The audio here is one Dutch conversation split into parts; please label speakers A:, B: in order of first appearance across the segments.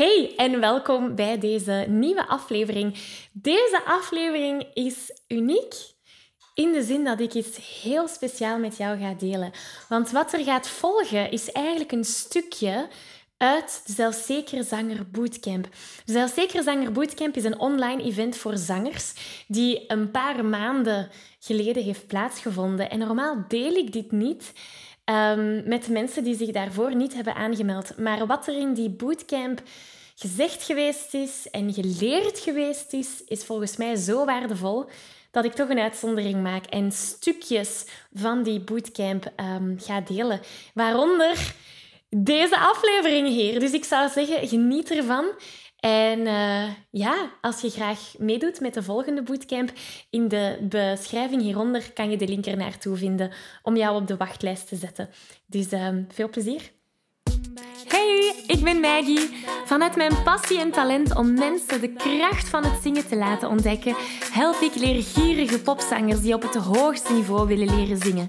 A: Hey en welkom bij deze nieuwe aflevering. Deze aflevering is uniek in de zin dat ik iets heel speciaal met jou ga delen. Want wat er gaat volgen is eigenlijk een stukje uit de Zelfzeker Zanger Bootcamp. De Zelfzeker Zanger Bootcamp is een online event voor zangers die een paar maanden geleden heeft plaatsgevonden. En normaal deel ik dit niet um, met mensen die zich daarvoor niet hebben aangemeld. Maar wat er in die bootcamp gezegd geweest is en geleerd geweest is, is volgens mij zo waardevol dat ik toch een uitzondering maak en stukjes van die bootcamp um, ga delen. Waaronder deze aflevering hier. Dus ik zou zeggen, geniet ervan. En uh, ja, als je graag meedoet met de volgende bootcamp, in de beschrijving hieronder kan je de link er naartoe vinden om jou op de wachtlijst te zetten. Dus uh, veel plezier. Hey, ik ben Maggie. Vanuit mijn passie en talent om mensen de kracht van het zingen te laten ontdekken, help ik leergierige popzangers die op het hoogste niveau willen leren zingen.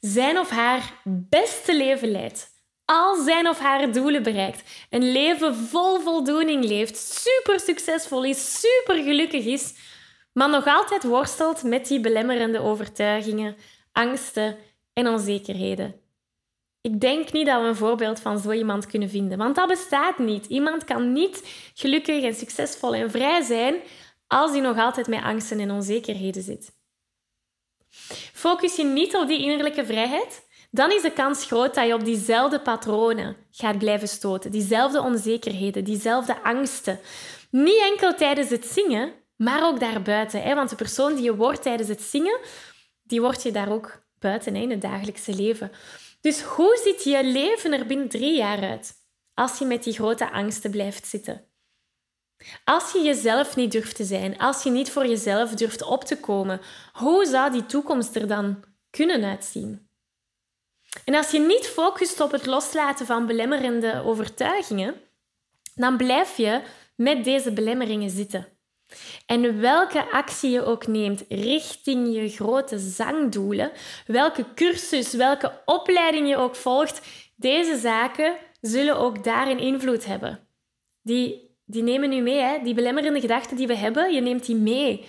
A: zijn of haar beste leven leidt al zijn of haar doelen bereikt, een leven vol voldoening leeft, super succesvol is, super gelukkig is, maar nog altijd worstelt met die belemmerende overtuigingen, angsten en onzekerheden. Ik denk niet dat we een voorbeeld van zo iemand kunnen vinden, want dat bestaat niet. Iemand kan niet gelukkig en succesvol en vrij zijn als hij nog altijd met angsten en onzekerheden zit. Focus je niet op die innerlijke vrijheid, dan is de kans groot dat je op diezelfde patronen gaat blijven stoten. Diezelfde onzekerheden, diezelfde angsten. Niet enkel tijdens het zingen, maar ook daarbuiten. Hè? Want de persoon die je wordt tijdens het zingen, die word je daar ook buiten in het dagelijkse leven. Dus hoe ziet je leven er binnen drie jaar uit als je met die grote angsten blijft zitten? Als je jezelf niet durft te zijn, als je niet voor jezelf durft op te komen, hoe zou die toekomst er dan kunnen uitzien? En als je niet focust op het loslaten van belemmerende overtuigingen, dan blijf je met deze belemmeringen zitten. En welke actie je ook neemt richting je grote zangdoelen, welke cursus, welke opleiding je ook volgt, deze zaken zullen ook daarin invloed hebben. Die, die nemen nu mee, hè? die belemmerende gedachten die we hebben, je neemt die mee.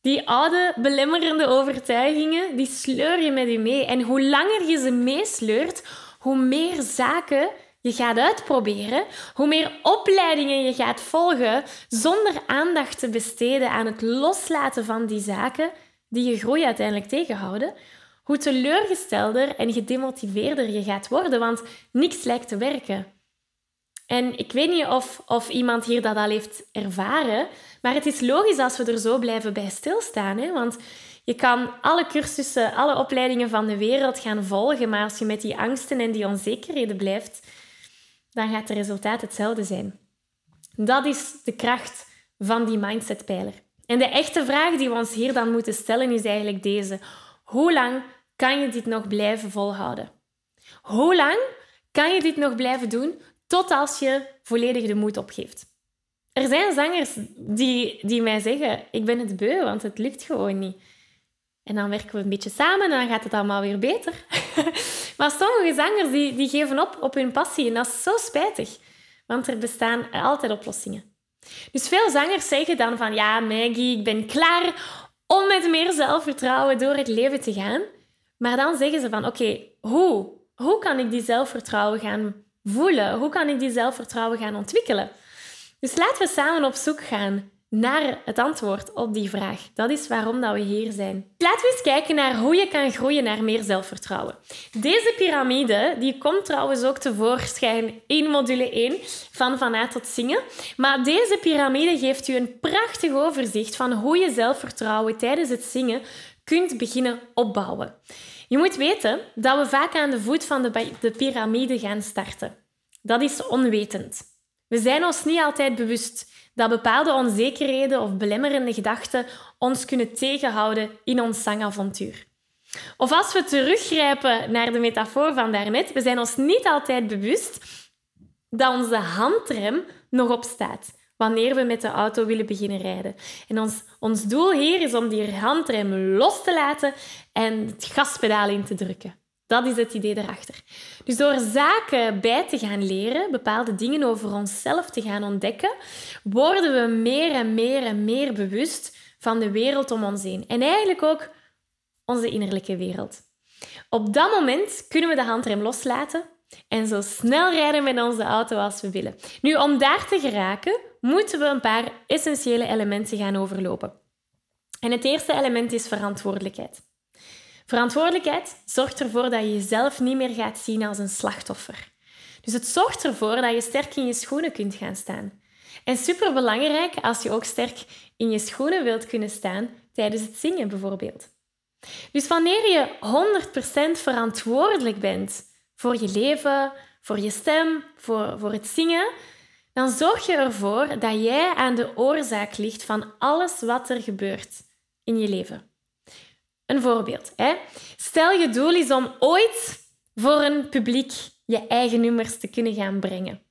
A: Die oude belemmerende overtuigingen, die sleur je met je mee. En hoe langer je ze meesleurt, hoe meer zaken je gaat uitproberen, hoe meer opleidingen je gaat volgen, zonder aandacht te besteden aan het loslaten van die zaken die je groei uiteindelijk tegenhouden, hoe teleurgestelder en gedemotiveerder je gaat worden, want niks lijkt te werken. En ik weet niet of, of iemand hier dat al heeft ervaren, maar het is logisch als we er zo blijven bij stilstaan. Hè? Want je kan alle cursussen, alle opleidingen van de wereld gaan volgen, maar als je met die angsten en die onzekerheden blijft, dan gaat het resultaat hetzelfde zijn. Dat is de kracht van die mindsetpijler. En de echte vraag die we ons hier dan moeten stellen is eigenlijk deze. Hoe lang kan je dit nog blijven volhouden? Hoe lang kan je dit nog blijven doen tot als je volledig de moed opgeeft? Er zijn zangers die, die mij zeggen, ik ben het beu, want het lukt gewoon niet. En dan werken we een beetje samen en dan gaat het allemaal weer beter. maar sommige zangers die, die geven op op hun passie en dat is zo spijtig. Want er bestaan altijd oplossingen. Dus veel zangers zeggen dan van, ja Maggie, ik ben klaar om met meer zelfvertrouwen door het leven te gaan. Maar dan zeggen ze van, oké, hoe? Hoe kan ik die zelfvertrouwen gaan voelen? Hoe kan ik die zelfvertrouwen gaan ontwikkelen? Dus laten we samen op zoek gaan naar het antwoord op die vraag. Dat is waarom dat we hier zijn. Laten we eens kijken naar hoe je kan groeien naar meer zelfvertrouwen. Deze piramide die komt trouwens ook tevoorschijn in module 1 van Vanuit tot Zingen. Maar deze piramide geeft u een prachtig overzicht van hoe je zelfvertrouwen tijdens het zingen kunt beginnen opbouwen. Je moet weten dat we vaak aan de voet van de, de piramide gaan starten. Dat is onwetend. We zijn ons niet altijd bewust dat bepaalde onzekerheden of belemmerende gedachten ons kunnen tegenhouden in ons zangavontuur. Of als we teruggrijpen naar de metafoor van daarnet, we zijn ons niet altijd bewust dat onze handrem nog op staat wanneer we met de auto willen beginnen rijden. En ons, ons doel hier is om die handrem los te laten en het gaspedaal in te drukken. Dat is het idee erachter. Dus door zaken bij te gaan leren, bepaalde dingen over onszelf te gaan ontdekken, worden we meer en meer en meer bewust van de wereld om ons heen. En eigenlijk ook onze innerlijke wereld. Op dat moment kunnen we de handrem loslaten en zo snel rijden met onze auto als we willen. Nu, om daar te geraken, moeten we een paar essentiële elementen gaan overlopen. En het eerste element is verantwoordelijkheid. Verantwoordelijkheid zorgt ervoor dat je jezelf niet meer gaat zien als een slachtoffer. Dus het zorgt ervoor dat je sterk in je schoenen kunt gaan staan. En superbelangrijk als je ook sterk in je schoenen wilt kunnen staan tijdens het zingen bijvoorbeeld. Dus wanneer je 100% verantwoordelijk bent voor je leven, voor je stem, voor, voor het zingen, dan zorg je ervoor dat jij aan de oorzaak ligt van alles wat er gebeurt in je leven. Een voorbeeld. Hè? Stel je doel is om ooit voor een publiek je eigen nummers te kunnen gaan brengen.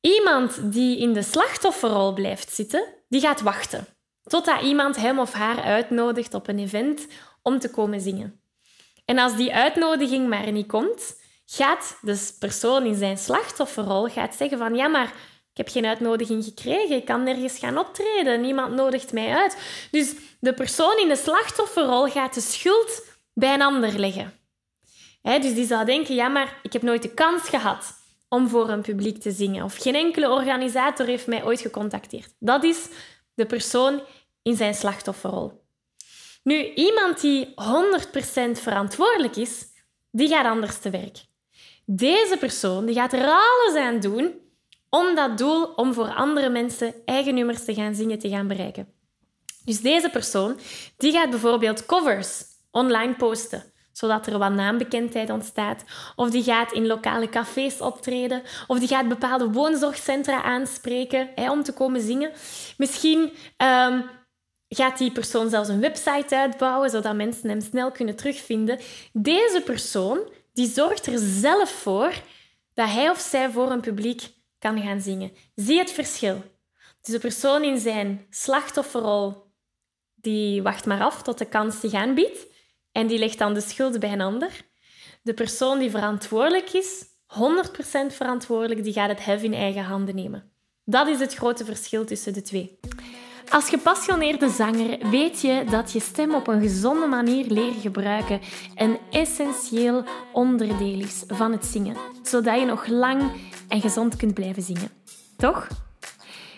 A: Iemand die in de slachtofferrol blijft zitten, die gaat wachten totdat iemand hem of haar uitnodigt op een event om te komen zingen. En als die uitnodiging maar niet komt, gaat de persoon in zijn slachtofferrol gaat zeggen van ja, maar ik heb geen uitnodiging gekregen, ik kan nergens gaan optreden, niemand nodigt mij uit. Dus de persoon in de slachtofferrol gaat de schuld bij een ander leggen. dus die zou denken, ja, maar ik heb nooit de kans gehad om voor een publiek te zingen. Of geen enkele organisator heeft mij ooit gecontacteerd. Dat is de persoon in zijn slachtofferrol. Nu, iemand die 100% verantwoordelijk is, die gaat anders te werk. Deze persoon die gaat er alles aan doen om dat doel om voor andere mensen eigen nummers te gaan zingen te gaan bereiken. Dus deze persoon die gaat bijvoorbeeld covers online posten, zodat er wat naambekendheid ontstaat. Of die gaat in lokale cafés optreden. Of die gaat bepaalde woonzorgcentra aanspreken hè, om te komen zingen. Misschien um, gaat die persoon zelfs een website uitbouwen, zodat mensen hem snel kunnen terugvinden. Deze persoon die zorgt er zelf voor dat hij of zij voor een publiek kan gaan zingen. Zie het verschil. Dus de persoon in zijn slachtofferrol, die wacht maar af tot de kans zich aanbiedt en die legt dan de schuld bij een ander. De persoon die verantwoordelijk is, 100% verantwoordelijk, die gaat het hef in eigen handen nemen. Dat is het grote verschil tussen de twee. Als gepassioneerde zanger weet je dat je stem op een gezonde manier leren gebruiken een essentieel onderdeel is van het zingen, zodat je nog lang en gezond kunt blijven zingen. Toch?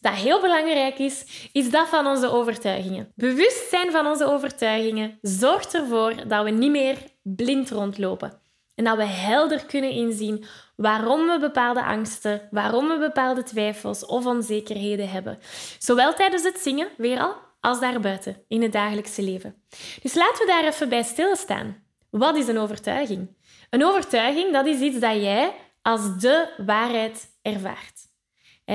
A: dat heel belangrijk is, is dat van onze overtuigingen. Bewustzijn van onze overtuigingen zorgt ervoor dat we niet meer blind rondlopen. En dat we helder kunnen inzien waarom we bepaalde angsten, waarom we bepaalde twijfels of onzekerheden hebben. Zowel tijdens het zingen, weer al, als daarbuiten, in het dagelijkse leven. Dus laten we daar even bij stilstaan. Wat is een overtuiging? Een overtuiging, dat is iets dat jij als de waarheid ervaart.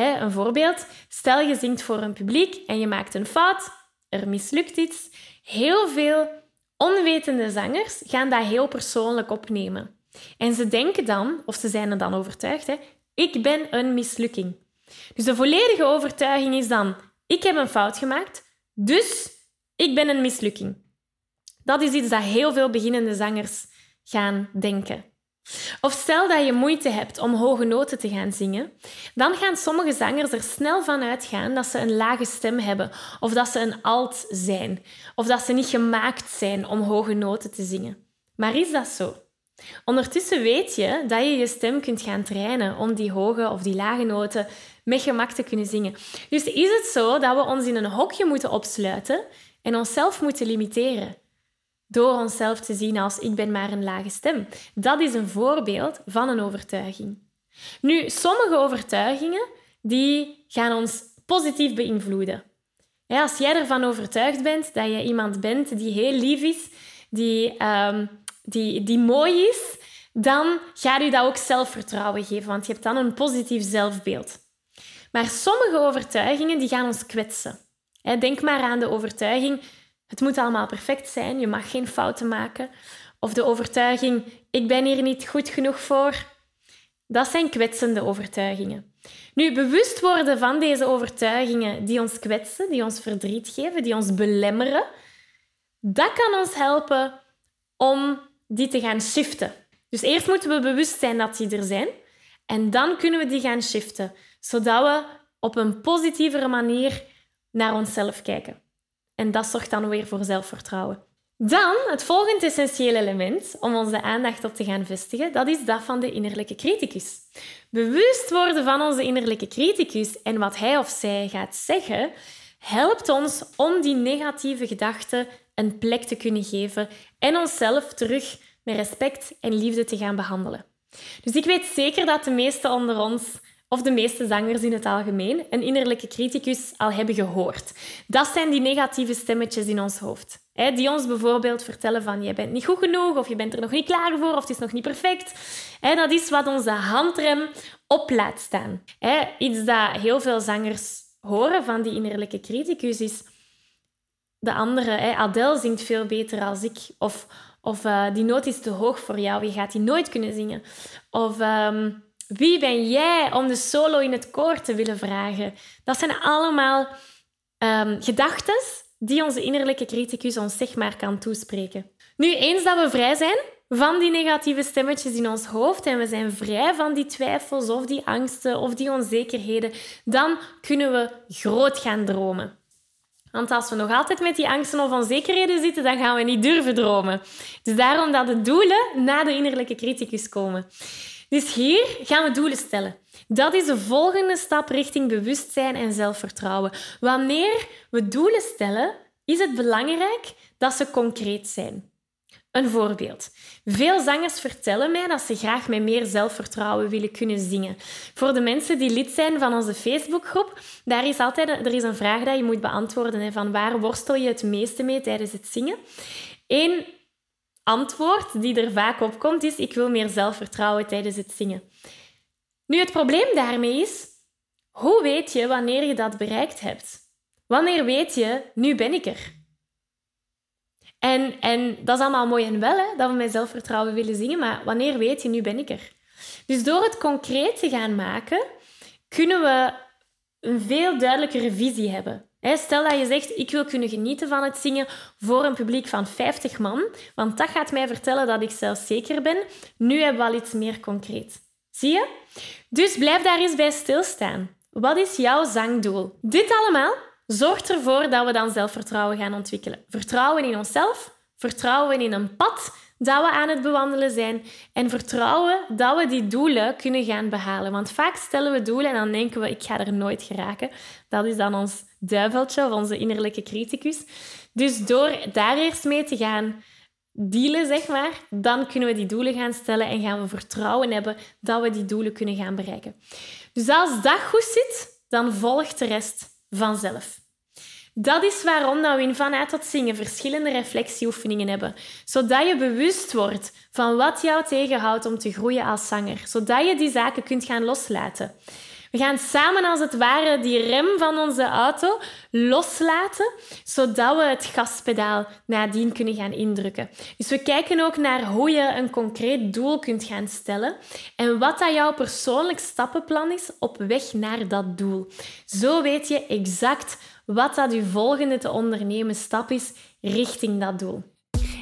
A: Een voorbeeld, stel je zingt voor een publiek en je maakt een fout, er mislukt iets. Heel veel onwetende zangers gaan dat heel persoonlijk opnemen. En ze denken dan, of ze zijn er dan overtuigd, hè, ik ben een mislukking. Dus de volledige overtuiging is dan, ik heb een fout gemaakt, dus ik ben een mislukking. Dat is iets dat heel veel beginnende zangers gaan denken. Of stel dat je moeite hebt om hoge noten te gaan zingen, dan gaan sommige zangers er snel van uitgaan dat ze een lage stem hebben, of dat ze een alt zijn, of dat ze niet gemaakt zijn om hoge noten te zingen. Maar is dat zo? Ondertussen weet je dat je je stem kunt gaan trainen om die hoge of die lage noten met gemak te kunnen zingen. Dus is het zo dat we ons in een hokje moeten opsluiten en onszelf moeten limiteren? Door onszelf te zien als ik ben maar een lage stem. Dat is een voorbeeld van een overtuiging. Nu, sommige overtuigingen die gaan ons positief beïnvloeden. als jij ervan overtuigd bent dat je iemand bent die heel lief is, die, um, die, die mooi is, dan ga je dat ook zelfvertrouwen geven, want je hebt dan een positief zelfbeeld. Maar sommige overtuigingen die gaan ons kwetsen. Denk maar aan de overtuiging het moet allemaal perfect zijn, je mag geen fouten maken. Of de overtuiging, ik ben hier niet goed genoeg voor. Dat zijn kwetsende overtuigingen. Nu, bewust worden van deze overtuigingen die ons kwetsen, die ons verdriet geven, die ons belemmeren, dat kan ons helpen om die te gaan shiften. Dus eerst moeten we bewust zijn dat die er zijn en dan kunnen we die gaan shiften, zodat we op een positievere manier naar onszelf kijken. En dat zorgt dan weer voor zelfvertrouwen. Dan, het volgende essentiële element om onze aandacht op te gaan vestigen, dat is dat van de innerlijke criticus. Bewust worden van onze innerlijke criticus en wat hij of zij gaat zeggen, helpt ons om die negatieve gedachten een plek te kunnen geven en onszelf terug met respect en liefde te gaan behandelen. Dus ik weet zeker dat de meesten onder ons of de meeste zangers in het algemeen, een innerlijke criticus al hebben gehoord. Dat zijn die negatieve stemmetjes in ons hoofd. Die ons bijvoorbeeld vertellen van je bent niet goed genoeg, of je bent er nog niet klaar voor, of het is nog niet perfect. Dat is wat onze handrem op laat staan. Iets dat heel veel zangers horen van die innerlijke criticus is... De andere, Adele zingt veel beter als ik. Of, of uh, die noot is te hoog voor jou, je gaat die nooit kunnen zingen. Of... Um, wie ben jij om de solo in het koor te willen vragen? Dat zijn allemaal um, gedachten die onze innerlijke criticus ons zeg maar kan toespreken. Nu, eens dat we vrij zijn van die negatieve stemmetjes in ons hoofd en we zijn vrij van die twijfels of die angsten of die onzekerheden, dan kunnen we groot gaan dromen. Want als we nog altijd met die angsten of onzekerheden zitten, dan gaan we niet durven dromen. Dus daarom dat de doelen na de innerlijke criticus komen. Dus hier gaan we doelen stellen. Dat is de volgende stap richting bewustzijn en zelfvertrouwen. Wanneer we doelen stellen, is het belangrijk dat ze concreet zijn. Een voorbeeld. Veel zangers vertellen mij dat ze graag met meer zelfvertrouwen willen kunnen zingen. Voor de mensen die lid zijn van onze Facebookgroep, daar is altijd een, er is een vraag dat je moet beantwoorden. van waar worstel je het meeste mee tijdens het zingen? Antwoord die er vaak op komt is: ik wil meer zelfvertrouwen tijdens het zingen. Nu, het probleem daarmee is: hoe weet je wanneer je dat bereikt hebt? Wanneer weet je, nu ben ik er? En, en dat is allemaal mooi en wel, hè, dat we met zelfvertrouwen willen zingen, maar wanneer weet je, nu ben ik er? Dus door het concreet te gaan maken, kunnen we een veel duidelijkere visie hebben. Stel dat je zegt, ik wil kunnen genieten van het zingen voor een publiek van 50 man, want dat gaat mij vertellen dat ik zelfzeker ben. Nu hebben we al iets meer concreet. Zie je? Dus blijf daar eens bij stilstaan. Wat is jouw zangdoel? Dit allemaal zorgt ervoor dat we dan zelfvertrouwen gaan ontwikkelen. Vertrouwen in onszelf, vertrouwen in een pad dat we aan het bewandelen zijn en vertrouwen dat we die doelen kunnen gaan behalen. Want vaak stellen we doelen en dan denken we, ik ga er nooit geraken. Dat is dan ons duiveltje of onze innerlijke criticus. Dus door daar eerst mee te gaan dealen, zeg maar, dan kunnen we die doelen gaan stellen en gaan we vertrouwen hebben dat we die doelen kunnen gaan bereiken. Dus als dat goed zit, dan volgt de rest vanzelf. Dat is waarom dat we in Vanuit tot Zingen verschillende reflectieoefeningen hebben. Zodat je bewust wordt van wat jou tegenhoudt om te groeien als zanger. Zodat je die zaken kunt gaan loslaten. We gaan samen als het ware die rem van onze auto loslaten, zodat we het gaspedaal nadien kunnen gaan indrukken. Dus we kijken ook naar hoe je een concreet doel kunt gaan stellen en wat dat jouw persoonlijk stappenplan is op weg naar dat doel. Zo weet je exact wat dat je volgende te ondernemen stap is richting dat doel.